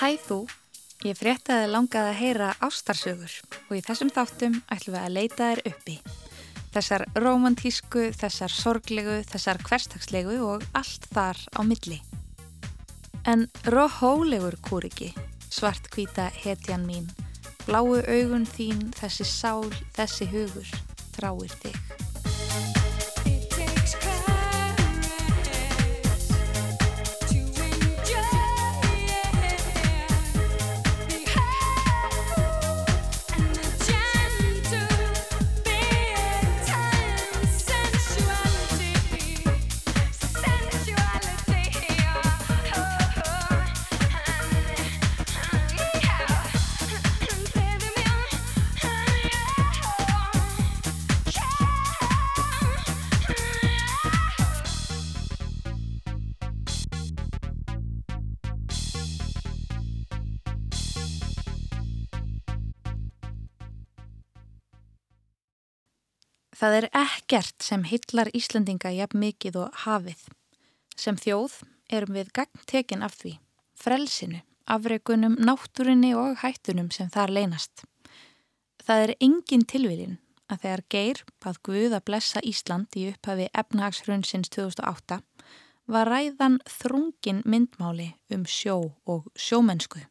Hæ þú, ég fréttaði langaði að heyra ástarsögur og í þessum þáttum ætlum við að leita þér uppi. Þessar romantísku, þessar sorglegu, þessar hverstagslegu og allt þar á milli. En róhólegur kúriki, svart hvita hetjan mín, bláu augun þín, þessi sál, þessi hugur, tráir þig. Það er ekkert sem hillar Íslandinga jafn mikið og hafið. Sem þjóð erum við gagntekin af því, frelsinu, afreikunum, náttúrinni og hættunum sem þar leynast. Það er engin tilvílin að þegar Geir bað Guð að blessa Ísland í upphafi efnahagshrunnsins 2008 var ræðan þrungin myndmáli um sjó og sjómennsku.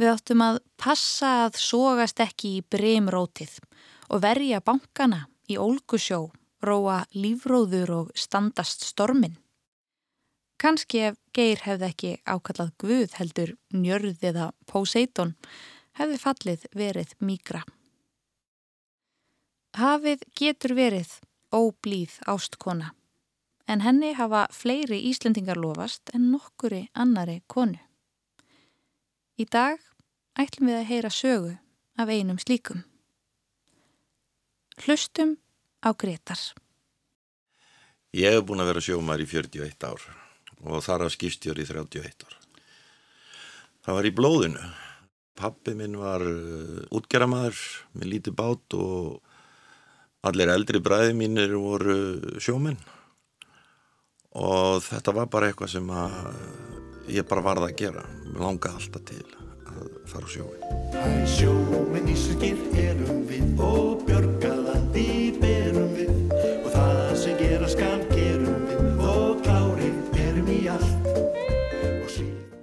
Við áttum að passa að sógast ekki í brimrótið og verja bankana í ólgusjó, róa lífróður og standast stormin. Kanski ef Geir hefði ekki ákallað Guð heldur njörð eða Poseidon hefði fallið verið mígra. Hafið getur verið óblíð ástkona en henni hafa fleiri Íslendingar lofast en nokkuri annari konu. Í dag ætlum við að heyra sögu af einum slíkum. Hlustum á Gretar. Ég hef búin að vera sjómar í 41 ár og þar að skipstjóri í 31 ár. Það var í blóðinu. Pappi minn var uh, útgeramaður með lítið bát og allir eldri bræði mínir voru sjóminn og þetta var bara eitthvað sem ég bara varði að gera. Mér langaði alltaf til að fara á sjóin. Hæ sjóminn íslenskir erum við og björgaðandi berum við og það sem gera skam gerum við og klárið erum í allt.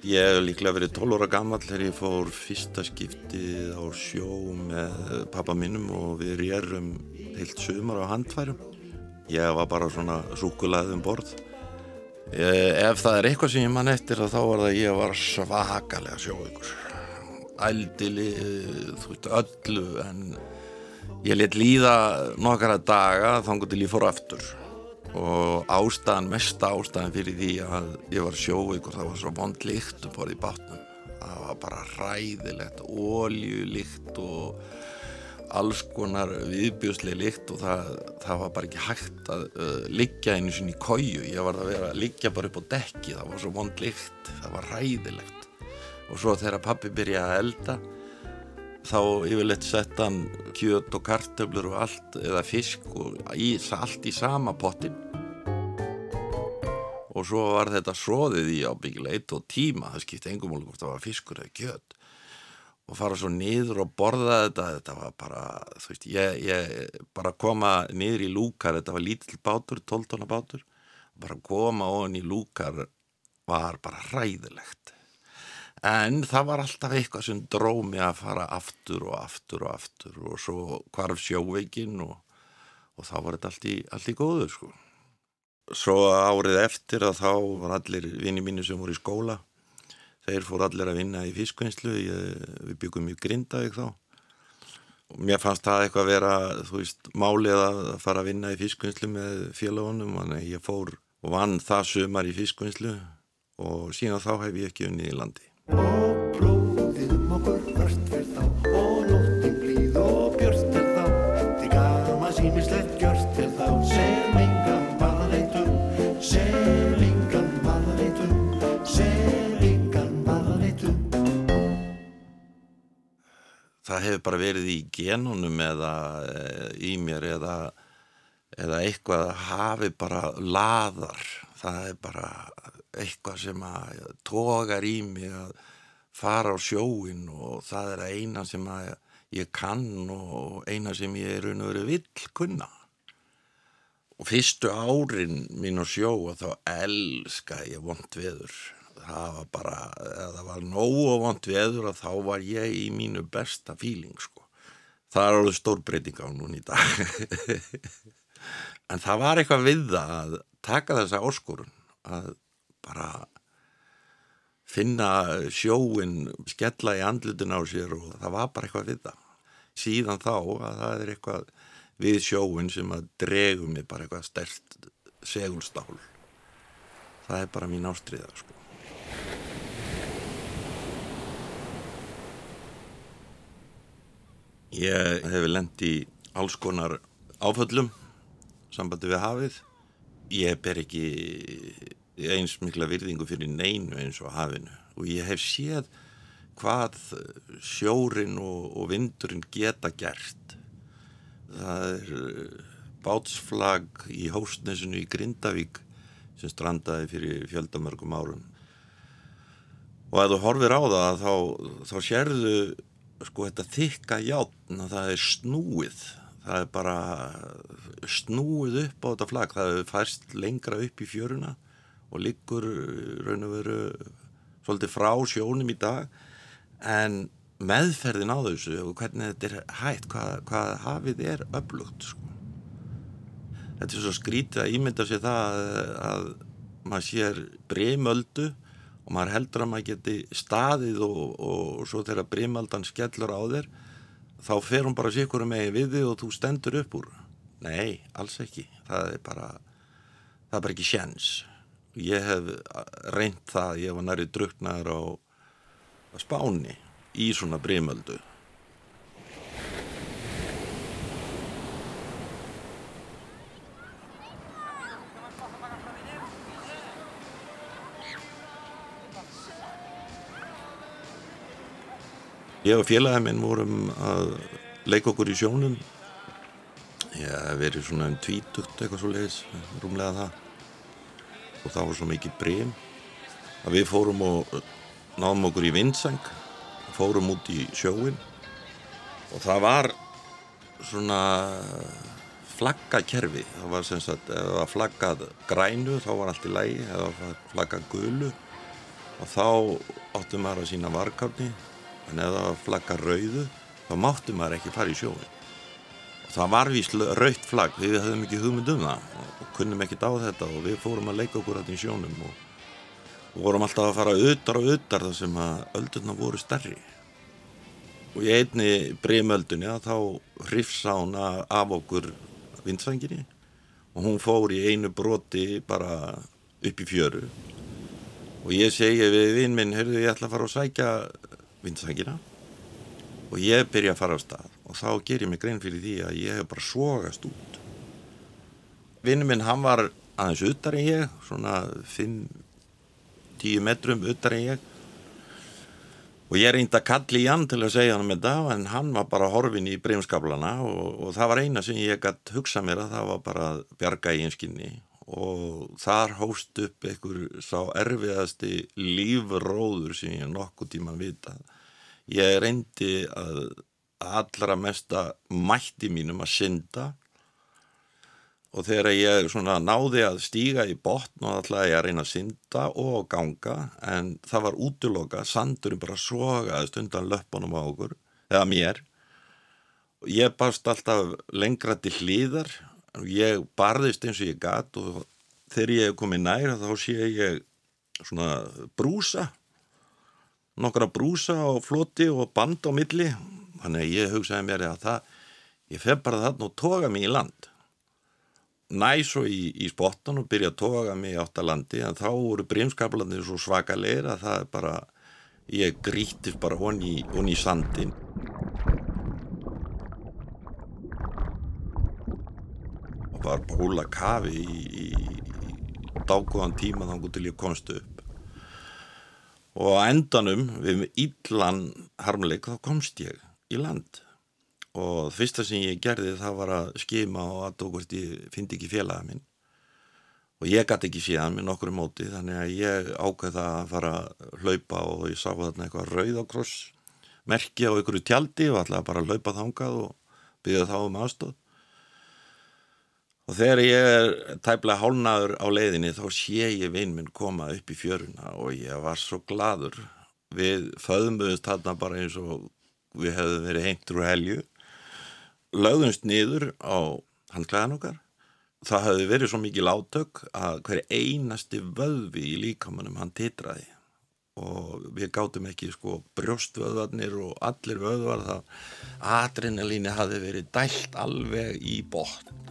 Ég hef líklega verið 12 óra gammal þegar ég fór fyrsta skiptið á sjó með pappa mínum og við rérum heilt sumar á handfærum. Ég var bara svona súkulæðið um borð. Ef það er eitthvað sem ég mann eftir þá var það að ég var svakalega sjóðugur ældili, þú veist, öllu en ég let líða nokkara daga þannig til ég fór aftur. Og ástæðan, mesta ástæðan fyrir því að ég var sjóvík og það var svo vond líkt upp á því bátnum. Það var bara ræðilegt óljulikt og alls konar viðbjóslega líkt og það, það var bara ekki hægt að uh, liggja einu sinni í kóju ég var að vera að liggja bara upp á dekki það var svo vond líkt, það var ræðilegt og svo þegar pappi byrjaði að elda þá yfirleitt sett hann kjöt og kartöflur og allt eða fisk og í, allt í sama pottin og svo var þetta sróðið í ábyggilega eitt og tíma það skipti engum mál hvort það var fiskur eða kjöt. Og fara svo niður og borða þetta þetta var bara, þú veist, ég, ég bara koma niður í lúkar þetta var lítill bátur, 12 tonna bátur bara koma ofan í lúkar var bara ræðilegt en það var alltaf eitthvað sem dróð mig að fara aftur og aftur og aftur og svo hvarf sjóveikin og, og þá var þetta allt í, allt í góðu sko. Svo árið eftir að þá var allir vinni mínu sem voru í skóla þeir fór allir að vinna í fiskvinnslu við byggum í Grindavík þá og mér fannst það eitthvað að vera þú veist málið að fara að vinna í fiskvinnslu með félagunum þannig að ég fór og vann það sumar í fiskvinnslu og síðan þá hef ég ekki unnið í landi sem engan varðleitum Það hefur bara verið í genunum eða eh, í mér eða eða eitthvað hafi bara laðar það er bara eitthvað sem að tógar í mig að fara á sjóin og það er eina sem ég kann og eina sem ég er raun og verið vill kunna. Og fyrstu árin mín á sjó og þá elska ég vond veður. Það var bara, það var nógu vond veður og þá var ég í mínu besta fíling sko. Það er alveg stór breyting á núni í dag. En það var eitthvað við það að taka þessa áskorun að bara finna sjóin skella í andlutin á sér og það var bara eitthvað við það síðan þá að það er eitthvað við sjóin sem að dregu mig bara eitthvað stert segulstál. Það er bara mín ástriða sko. Ég hef lendi í alls konar áföllum sambandi við hafið. Ég ber ekki eins mikla virðingu fyrir neinu eins og hafinu og ég hef séð hvað sjórin og, og vindurinn geta gert. Það er eh, bátsflag í hóstnesinu í Grindavík sem strandaði fyrir fjöldamörgum árum. Og ef þú horfir á það þá, þá sérðu sko þetta þykka játn að það er snúið það er bara snúið upp á þetta flagg það er færst lengra upp í fjöruna og liggur raun og veru svolítið frá sjónum í dag en meðferðin á þessu og hvernig þetta er hægt hvað, hvað hafið er öflugt sko. þetta er svo skrítið að ímynda sér það að, að maður sér breymöldu og maður heldur að maður geti staðið og, og svo þegar brimaldan skellur á þér þá fer hún bara sikur með við þig og þú stendur upp úr. Nei, alls ekki. Það er bara það er bara ekki sjens ég hef reynd það ég var næri druknar á, á spáni í svona brimöldu Ég og félagið minn vorum að leika okkur í sjónum. Ég hef verið svona um tvítugt eitthvað svo leiðis, rúmlega það. Og það var svo mikið brem að við fórum og náðum okkur í vindseng, fórum út í sjóin og það var svona flaggakerfi. Það var sem sagt, ef það var flaggað grænu þá var allt í lægi, ef það var flaggað gulu og þá áttum maður að sína varkafni en ef það flaggar rauðu þá máttu maður ekki fara í sjóin og það var vís rauðt flagg við höfum ekki hugmynd um það. Og kunnum ekki á þetta og við fórum að leika okkur alltaf í sjónum og, og vorum alltaf að fara auðar og auðar þar sem að öldurna voru stærri. Og í einni breymöldunni þá hrifsa hún af okkur vindsvenginni og hún fór í einu broti bara upp í fjöru. Og ég segi við vinn minn, heyrðu ég ætla að fara og sækja vindsækina og ég byrja að fara á stað og þá ger ég mig grein fyrir því að ég hef bara svogast út. Vinnu minn hann var aðeins utar en ég svona 5-10 metrum utar en ég. Og ég reynda að kalli í hann til að segja hann með það en hann var bara horfin í breymskablana og, og það var eina sem ég gætt hugsa mér að það var bara bjarga í einskinni og þar hóst upp einhver sá erfiðasti lífróður sem ég nokkuð tíman vitað. Ég reyndi að allra mesta mætti mínum að synda. Og þegar ég svona náði að stíga í botn og alltaf ég að reyna að synda og ganga en það var útloka, sandurinn bara sogaðist undan löpunum á okkur eða mér. Og ég barst alltaf lengra til hlýðar ég barðist eins og ég gatt og þegar ég kom í næra þá sé ég svona brúsa nokkra brúsa og floti og band á milli. Þannig að ég hugsaði mér að það ég fef bara þarna og toga mig í land. Næ svo í, í spottan og byrja að toga mig átt að landi en þá voru brimskaplandir svo svakalegir að það er bara ég grítist bara honni í sandin bara bóla kafi í, í, dágóðan tíma þá til ég komst upp. Og á endanum við íllan harmleik þá komst ég í land. Og það fyrsta sem ég gerði það var að skima og að veist ég fyndi ekki félaga minn. Og ég gæti ekki síðan með nokkru móti þannig að ég ákveða að fara að hlaupa og ég sá þarna eitthvað rauðakross merkja á einhverju tjaldi og ætlaði bara að hlaupa þangað og byggja þá um aðstóð og þegar ég er tæplega hálnaður á leiðinni þá sé ég vinn minn koma upp í fjöruna og ég var svo gladur við föðumöðust þarna bara eins og við hefðum verið heimtur og helju. Lögðumst niður á handklæðan okkar. Það hefði verið svo mikið látök að hver einasti vöðvi í líkamannum hann titraði. Og við gáttum ekki sko brjóstvöðvarnir og allir vöðvar það adrenalíni hafi verið dælt alveg í botn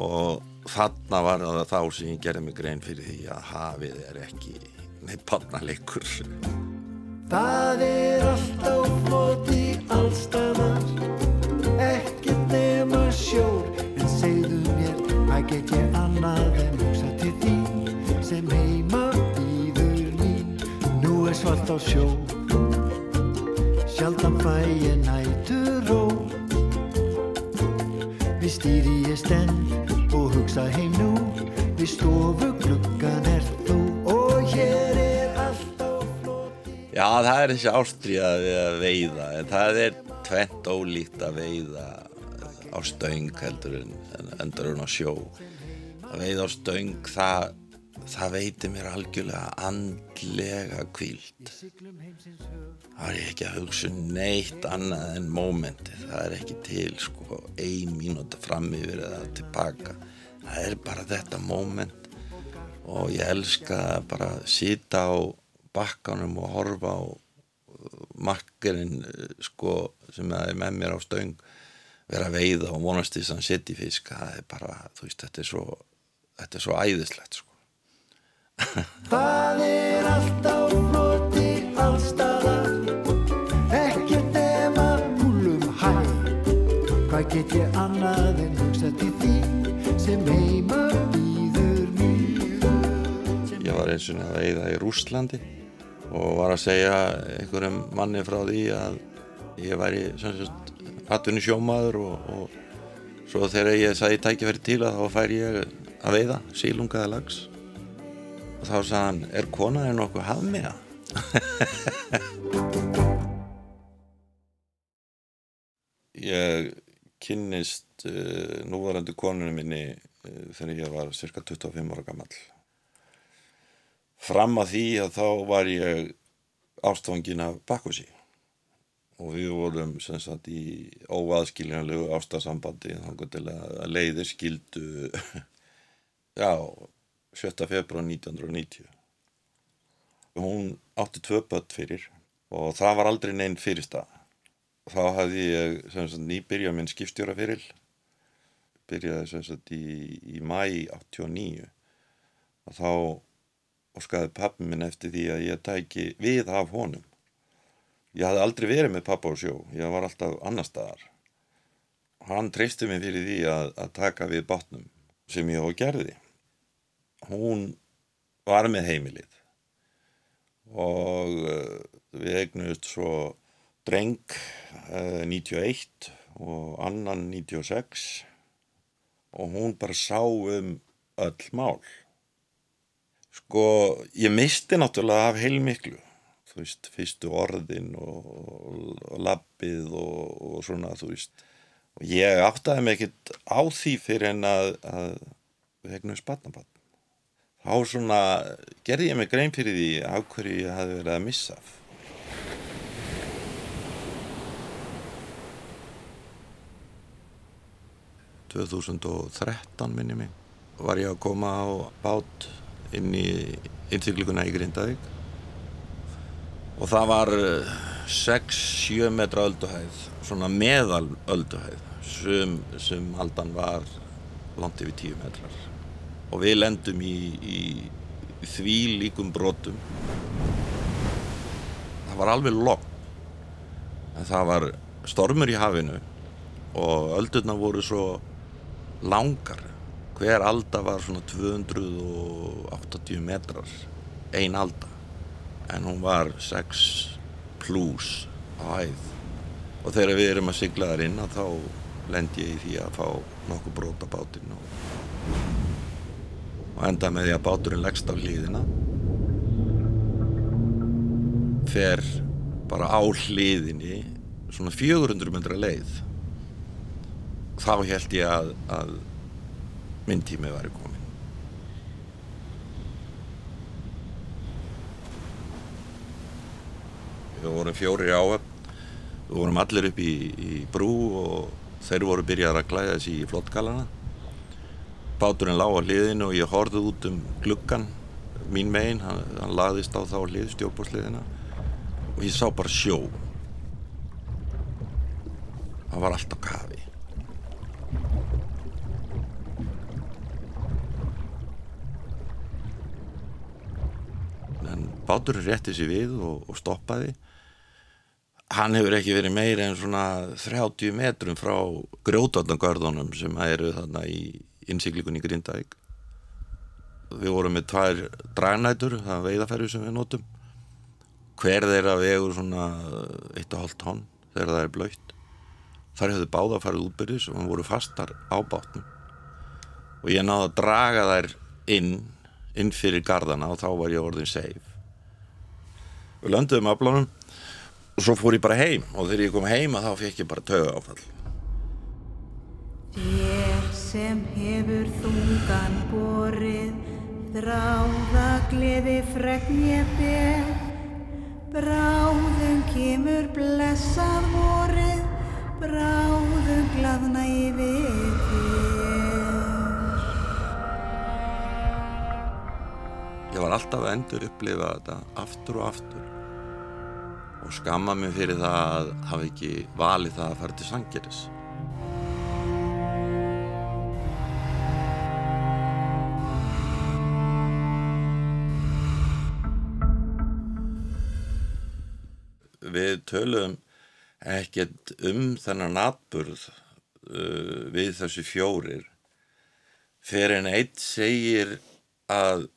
og þarna var það þá sem ég gerði mig grein fyrir því að hafið er ekki neitt pannalegur Það er alltaf floti allstaðar ekkert nema sjór en segðu mér að get ég annað en hugsa til því sem heima býður mín? Nú er svalt á sjó sjaldan fæ ég nætur stýri ég stend og hugsa heim nú. Við stofu gluggan er þú og hér er alltaf floti. Já, það er þessi ástriða við að veiða en það er tvent ólíkt að veiða á stöng heldur en endur hún á sjó. Að veiða á stöng það, það veitir mér algjörlega andlega kvíld það er ekki að hugsa um neitt annað en mómentið. Það er ekki til sko ein mínúta fram yfir eða tilbaka. Það er bara þetta móment og ég elska að bara sita á bakkanum og horfa á makkerinn sko sem er með mér á stöng vera að veiða og vonast að hann setja í fisk. Það er bara, þú veist, þetta er svo þetta er svo æðislegt sko Það er alltaf floti allstaðar Ekkert nema húlum hæ Hvað get ég annað en hugsa til því sem heima býður mér ég var eins og að veiða í Rússlandi og var að segja einhverjum manni frá því að ég væri hattunni sjómaður og, og svo þegar ég sagði tækifæri til að þá fær ég að veiða sílungaða lags og þá sagði hann, er konaðið nokkuð hafmega? ég kynnist uh, núvarandi konunum minni uh, þegar ég var cirka 25 ára gammal fram að því að þá var ég ástfangin af Bakkusi og við vorum sem sagt í óaðskiljanlegu ástasambandi þannig að leiðir skildu já 7. februar 1990 hún átti tvö börn fyrir og það var aldrei neinn fyrirstað þá hafði ég nýbyrjað minn skipstjóra fyrir byrjaði sem sagt í, í mæ 89 og þá óskaði pappi minn eftir því að ég tæki við af honum. Ég hafði aldrei verið með pappa á sjó, ég var alltaf annar staðar. Hann treysti mig fyrir því að, að taka við bátnum sem ég á gerði. Hún var með heimilið og uh, við eignust svo dreng uh, 91 og annan 96 og hún bara sá um öll mál. Sko, ég misti náttúrulega af heilmiklu, þú veist, fyrstu orðin og, og lappið og, og svona, þú veist. Og ég áttaði mig ekkert á því fyrir en að, að við hegnum spatnabann. Þá svona gerði ég mig grein fyrir því af hverju ég hafi verið að missa af. ...2013 minni mig var ég að koma á bát inn í innsiklinguna í Grindavík og það var 6-7 metra ölduhæð svona meðal ölduhæð sem, sem haldan var langt yfir 10 metrar og við lendum í, í, því líkum brotum. Það var alveg logg en það var stormur í hafinu og öldurna voru svo langar. Hver alda var svona 280 metrar ein alda. En hún var 6 plus á hæð. Og þegar við erum að sigla þar inn þá lend ég í því að fá nokkuð bróta bátinn og og enda með því að báturinn leggst á hlýðina fer bara á hlýðinni svona 400 metra leið. Þá held ég að, að minn tími væri komin við vorum fjórir í áhöfn við vorum allir upp í, í brú og þeir voru byrjað að klæða þessi í flottgalana báturinn lág á hliðinu og ég horfði út um gluggan mín megin, hann, hann lagðist á þá hlið stjórnbórsliðina og ég sá bara sjó. Það var allt á kafi. En báturinn rétti sér við og, og stoppaði. Hann hefur ekki verið meira en svona 30 metrum frá grjótvarnagörðunum sem eru þarna í innsiklingunni í Grindavík. Við vorum með tvær dragnætur það er veiðaferði sem við notum. Hver þeirra vegur svona 1,5 tonn þegar það er blöytt. Þar hefðu báða farið útbyrðis og hann voru fastar á bátnum. Og ég náði að draga þær inn inn fyrir gardana og þá var ég orðin safe. Við lönduðum aflánum og svo fór ég bara heim. Og þegar ég kom heima þá fekk ég bara tögu áfall Þér sem hefur þungan borið. Þráða gleði fregn ég ber. Bráðum kemur blessað vorið. Bráðum glaðna yfir þér. Ég var alltaf að endur upplifa þetta aftur og aftur. Og skamma mig fyrir það að hafa ekki valið það að fara til sangeris við töluðum ekkert um þennan atburð uh, við þessu fjórir. Fyrir en eitt segir að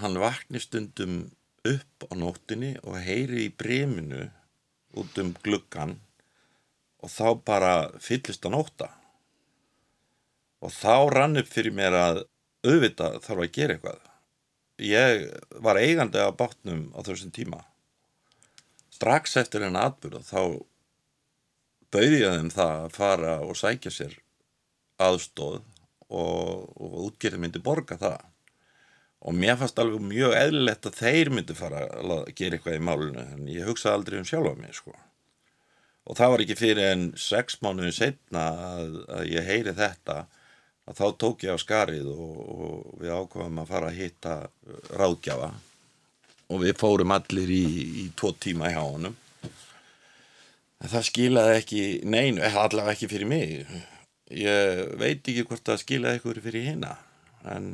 hann vakni stundum upp á nóttinni og heyri í breminu út um gluggan og þá bara fyllist hann óta og þá rann upp fyrir mér að auðvitað þarf að gera eitthvað. Ég var eigandi af bátnum á þessum tíma strax eftir henn atbyrð þá bauði ég þeim það að fara og sækja sér aðstóð og, og útgerði myndi borga það. Og mér fannst alveg mjög eðlilegt að þeir myndi fara að gera eitthvað í málunu en ég hugsaði aldrei um sjálfa mig sko. Og það var ekki fyrir en sex mánuðin setna að, að ég heyri þetta að þá tók ég á skarið og, og við ákvæmum að fara að hitta ráðgjafa og við fórum allir í, í tvo tíma hjá honum. En það skilaði ekki neinu, allavega ekki fyrir mig. Ég veit ekki hvort það skilaði eitthvað fyrir hinna en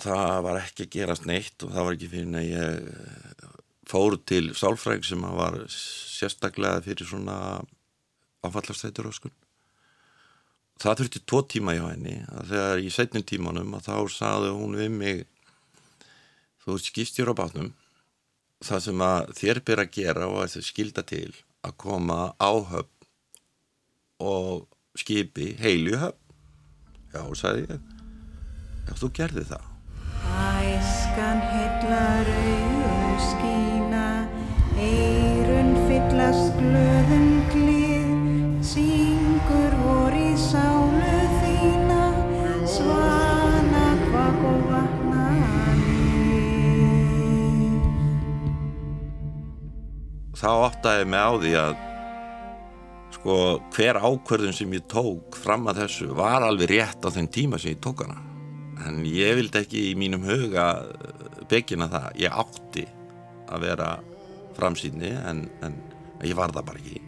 það var ekki að gerast neitt og það var ekki fyrir að ég fór til sálfræk sem var sérstaklega fyrir svona áfallastættur öskun það þurfti tvo tíma hjá henni. Þegar í setnum tímanum að þá saði hún við mig þú skýstjur á bátnum það sem að þér ber að gera og að þau skilda til að koma áhöfn og skipi heilu höfn. Já, sagði ég. Já, þú gerði það. Æskan heillar auður skína, eirun fyllast glöðum þá áttaði mig á því að sko hver ákvörðun sem ég tók fram að þessu var alveg rétt á þeim tíma sem ég tók hana. En ég vildi ekki í mínum huga byggina það, ég átti að vera framsýnni en, en ég var það bara ekki.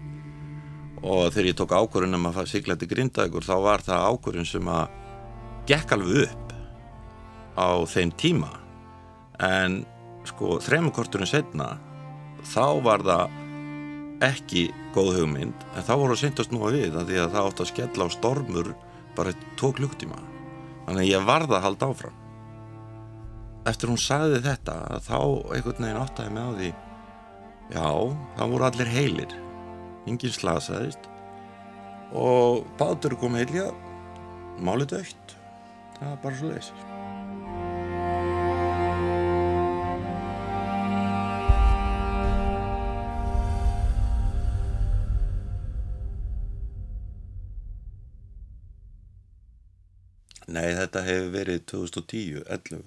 Og þegar ég tók ákvörðun um að sigla til grindaðugur þá var það ákvörðun sem að gekk alveg upp á þeim tíma. En sko þremakorturinn setna þá var það ekki góð hugmynd en þá voru að syndast nú að við að því að það átt að skella á stormur bara eitt tvo klukktíma þannig að ég varða að halda áfram. Eftir hún sagði þetta þá einhvern veginn áttaði mig á því já, það voru allir heilir. Enginn slasaðist og bátur kom heilja málið dögt það var bara svo leysir þetta hefur verið 2010, 11.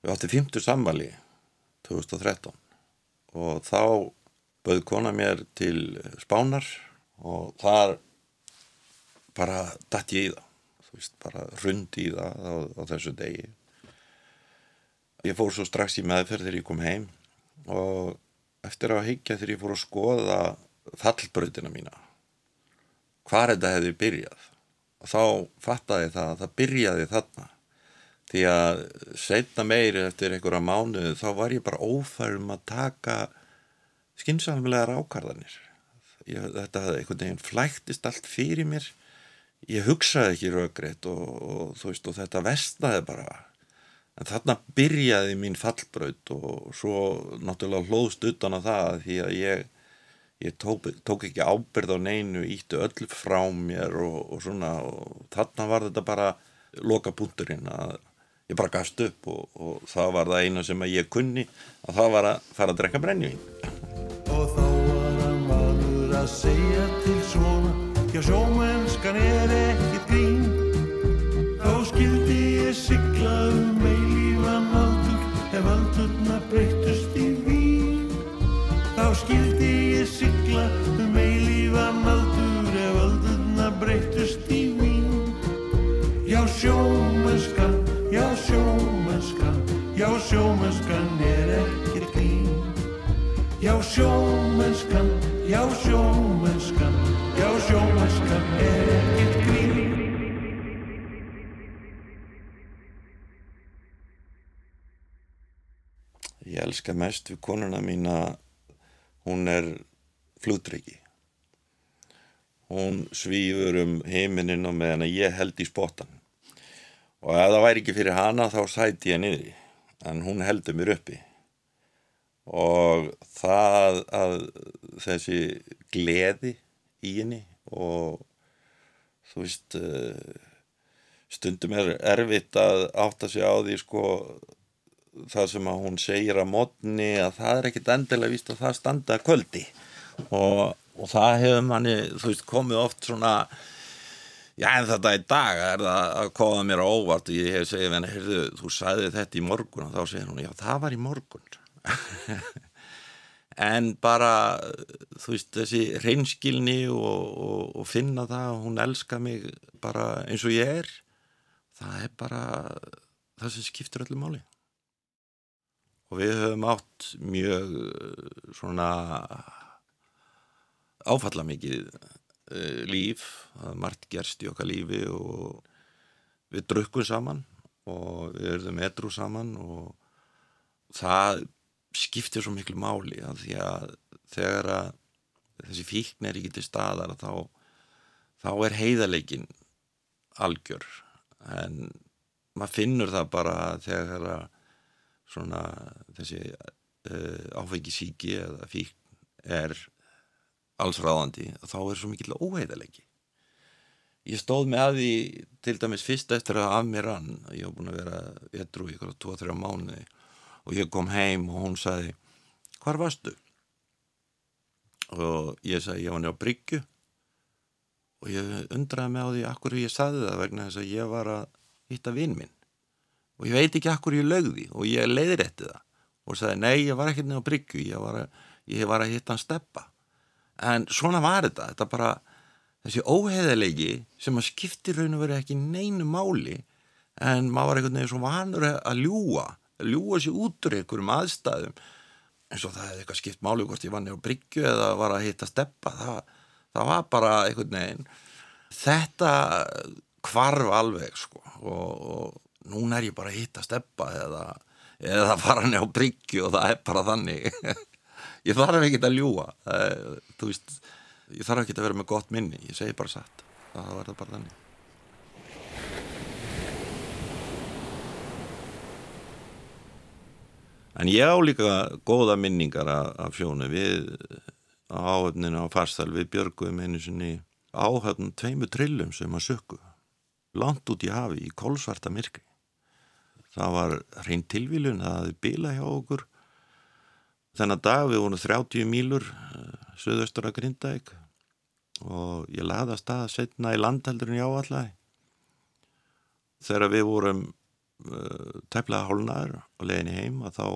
Við átti 50 sammali 2013 og þá bauð kona mér til spánar og þar bara dætt ég í það, þú veist, bara rundi í það á, á þessu degi. Ég fór svo strax í meðferð þegar ég kom heim og eftir að higgja þegar ég fór að skoða fallbröðina mína, hvar þetta hefði byrjað þá fattaði það að það byrjaði þarna. Því að setna meiri eftir einhverja mánuðu þá var ég bara ófærum að taka skynnsamlegar ákarðanir ég, þetta einhvern veginn flæktist allt fyrir mér. Ég hugsaði ekki raugreitt og, og þú veist og þetta vestnaði bara. En þarna byrjaði mín fallbraut og svo náttúrulega hlóðst utan á það því að ég ég tók, tók ekki ábyrð á neinu ítti öll frá mér og, og svona og þarna var þetta bara loka punkturinn að ég bara gafst upp og, og það var það eina sem ég kunni að það var að fara að drekka brennjum Og þá var hann valur að segja til svona Já sjómennskan er ekkit grín. Þá skildi ég sigla um eilífan aldur Ef aldurna breytust í Þá skildi ég sigla um eilífan aldur Ef aldurna breytust í vín Já sjómennskan, já sjómennskan Já sjómennskan er ekkit grín Já sjómennskan, já sjómennskan, já sjómennskan er ekkert grín. Ég elska mest við konuna mína, hún er flugdryggi. Hún svífur um heiminin og meðan að ég held í spottan. Og ef það væri ekki fyrir hana þá sæti ég niðri, en hún heldur mér uppi. Og það að þessi gleði í henni og þú veist, eh, stundum er erfitt að átta sig á því sko það sem að hún segir að modni að það er ekkit endilega víst að það standa að kvöldi. Og, og það hefur manni, þú veist, komið oft svona já en þetta í dag er það að koma mér á óvart. Og ég hef segið henni, heyrðu, þú sagði þetta í morgun. Og þá segir hún, já það var í morgun. En bara þú veist, þessi reynskilni og, og, og finna það og hún elska mig bara eins og ég er það er bara það sem skiptir öllu máli og við höfum átt mjög eh, svona áfalla mikið uh, líf, margt gerst í okkar lífi og við drukkum saman og við erum edru saman og það skiptir svo miklu máli að því að þegar að þessi fíkn er ekki til staðar þá, þá er heiðarleikin algjör. En maður finnur það bara þegar að svona þessi uh, áfengi síki eða fíkn er allsráðandi þá er svo mikill óheiðarleiki. Ég stóð með að því til dæmis fyrst eftir að af mér rann ég hef búin að vera etru í ykkur á 2-3 mánuði og ég kom heim og hún sagði hvar varstu? og ég sagði ég var nefn á Bryggju. Og ég undraði mig á því akkur ég sagði það vegna þess að ég var að hitta vinn minn og ég veit ekki akkur ég lögði og ég leiðir eftir það. Og sagði nei ég var ekki nefn á Bryggju ég var að, ég var að hitta hann steppa en svona var þetta. Þetta bara þessi óheðalegi sem að skipti raun og verið ekki neinu máli en maður var einhvern veginn svo vanur að ljúa að ljúa sér út úr einhverjum aðstæðum. Eins og það hefði eitthvað skipt máli hvort ég var nefn á Bryggju eða var að hitta steppa það, það var bara einhvern veginn þetta kvarf alveg sko. Og, og núna er ég bara að hitta steppa eða, eða fara nefn á Bryggju og það er bara þannig. Ég þarf ekki að ljúa þú veist, ég þarf ekki að vera með gott minni. Ég segi bara satt. Það var það bara þannig. En ég á líka góða minningar af, sjónu við áhöfninu á farstal við björgum einu sinni áhöfn tveimu trillum sem að sökku. Langt út í hafi í kólsvarta myrkri það var hrein tilvílun það hefði bila hjá okkur. Þennan dag við vorum 30 mílur söðaustur að Grindavík og ég laði að setna í landheldurinn í áallæði þegar við vorum uh, tæplega hálnaður á leginni heim að þá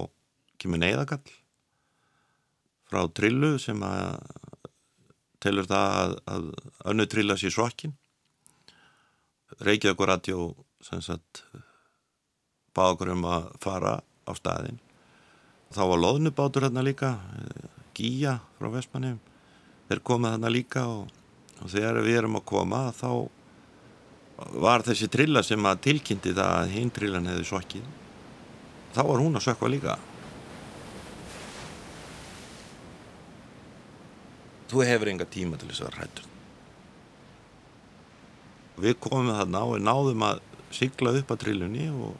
kemur neyðagall frá trillu sem að telur það að, að önnu trilla sér svokkin Reykjavík og radio sem sagt báð okkur um að fara á staðin þá var loðnubátur hérna líka Gíja frá Vestmannum þeir komið hérna líka og, og þegar við erum að koma þá var þessi trilla sem að tilkynnti það að hinn trillan hefði sokkið þá var hún að sökva líka. Þú hefur enga tíma til þess að rættur við komum þarna og náðum að sigla upp að trillunni og,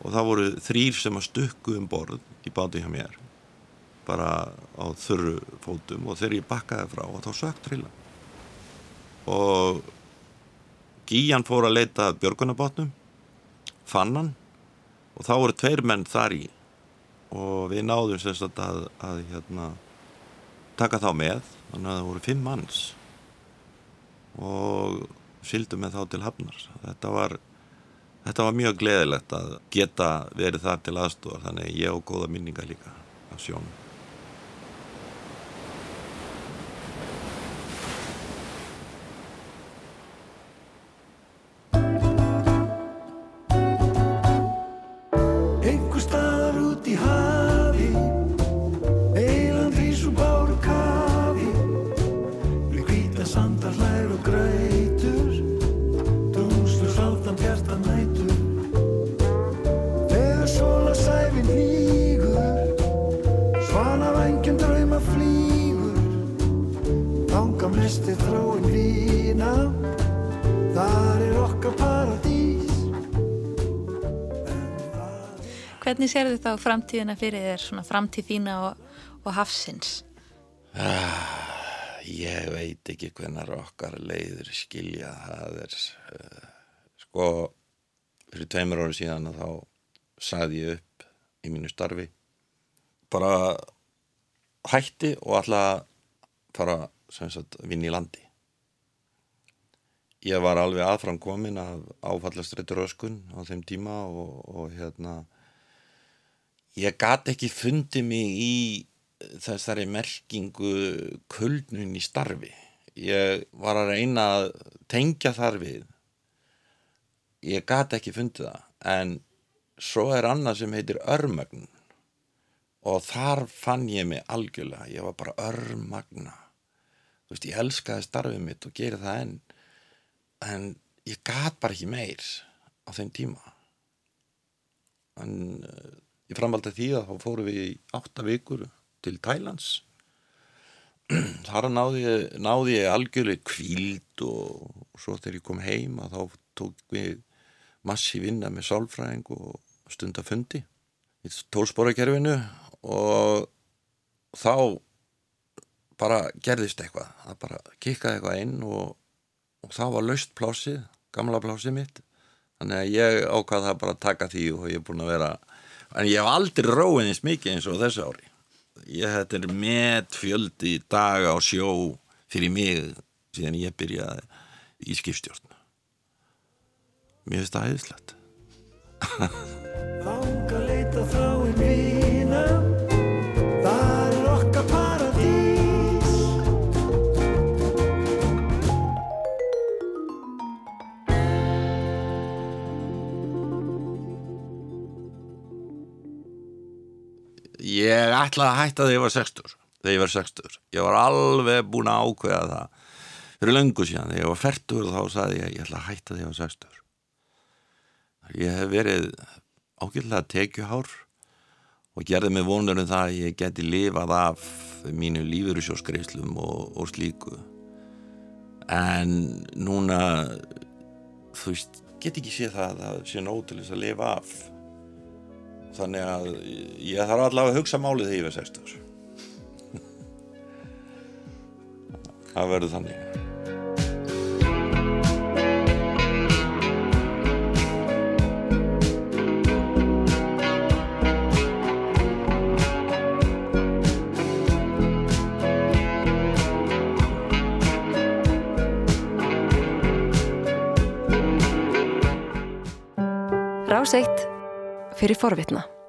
og það voru þrýr sem að stukku um borð í báti hjá mér bara á þurru fótum. Og þegar ég bakkaði frá og þá sökk trillan og Gíjan fór að leita björgunabátnum fann hann. Og þá voru tveir menn þar í. Og við náðum sérstaklega að, að hérna, taka þá með. Þannig að það voru fimm manns. Og syldum með þá til hafnar. Þetta var, þetta var mjög gleðilegt að geta verið þar til aðstúar þannig ég og góða minninga líka af sjónum Hvernig sérðu þá framtíðina fyrir þér, svona framtíð þína og, og hafsins? Ég veit ekki hvernar okkar leiður skilja það er uh, sko fyrir tveimur ári síðan þá sagði ég upp í mínu starfi bara hætti og alltaf fara vinn í landi ég var alveg aðfram komin af áfallastrættur öskun á þeim tíma og, og hérna ég gat ekki fundið mig í þessari merkingu kuldnun í starfi. Ég var að reyna að tengja þar við. Ég gat ekki fundið það. En svo er annað sem heitir örmögn. Og þar fann ég mig algjörlega. Ég var bara örmagna. Þú veist, ég elskaði starfið mitt og geri það enn. En ég gat bara ekki meir á þeim tíma. En ég framaldi því að þá fórum við í átta vikur til Thailands þar náði ég, náði ég algjörlega kvíld og, og svo þegar ég kom heim að þá tók við massi vinna með sálfræðing og stundafundi í tólsporakerfinu og þá bara gerðist eitthvað. Það bara kikkaði eitthvað inn og, og þá var laust plásið gamla plásið mitt. Þannig að ég ákvaði það bara að taka því og ég er búin að vera en ég hef aldrei róið eins mikið eins og þessu ári. Ég þetta er met fjöldi daga á sjó fyrir mig síðan ég byrjaði í skipstjórn. Mér finnst það æðislegt ég ætlaði að hætta þegar ég var 60 þegar ég var 60 ég var alveg búin að ákveða það fyrir löngu síðan. Þegar ég var 40 þá sagði ég ég ætla að hætta þegar ég var 60 ég hef verið ágætlega tekjuhár og gerði mig vonur um það að ég geti lifað af mínu lífurusjóskreislum og, og slíku. En núna þú veist, get ekki séð það að það sé nóg til þess að lifa af þannig að ég þarf allavega að hugsa málið þegar ég verð 60 það verður þannig. Rás eitt fyrir forvitna.